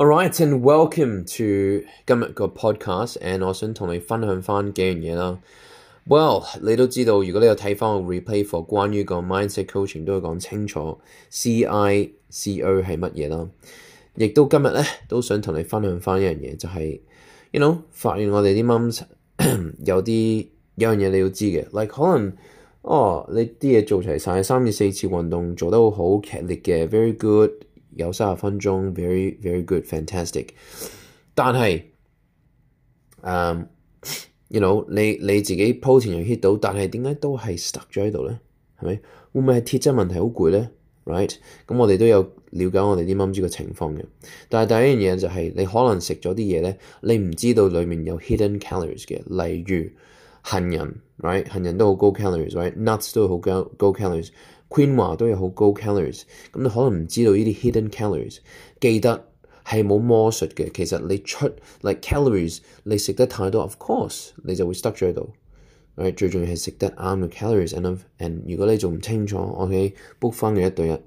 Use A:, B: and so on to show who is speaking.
A: Alright, l and welcome to 今日个 podcast. And 我想同你分享翻几样嘢啦。Well，你都知道，如果你有睇翻我 replay for 关于个 mindset coaching，都会讲清楚 C I C O 系乜嘢啦。亦都今日咧，都想同你分享翻一样嘢，就系 You know，发现我哋啲 mons 有啲有样嘢你要知嘅，like 可能哦，你啲嘢做齐晒，三至四次运动做得好，剧烈嘅，very good。有三十分鐘，very very good fantastic，但係，誒，you know，你你自己鋪前錢又 hit 到，但係點解都係 stuck 咗喺度咧？係咪會唔會係鐵質問題好攰咧？Right，咁我哋都有了解我哋啲蚊豬嘅情況嘅，但係第一樣嘢就係你可能食咗啲嘢咧，你唔知道裡面有 hidden calories 嘅，例如。杏仁，right，杏仁都好高 calories，right，nuts 都好高高 calories，Queen 話都有好高 calories，咁你可能唔知道呢啲 hidden calories，記得係冇魔術嘅，其實你出 like calories，你食得太多 of course 你就會 s t u c k 咗喺度，right，最重要係食得啱嘅 calories enough，and 如果你仲唔清楚，o k book 翻嘅一對一。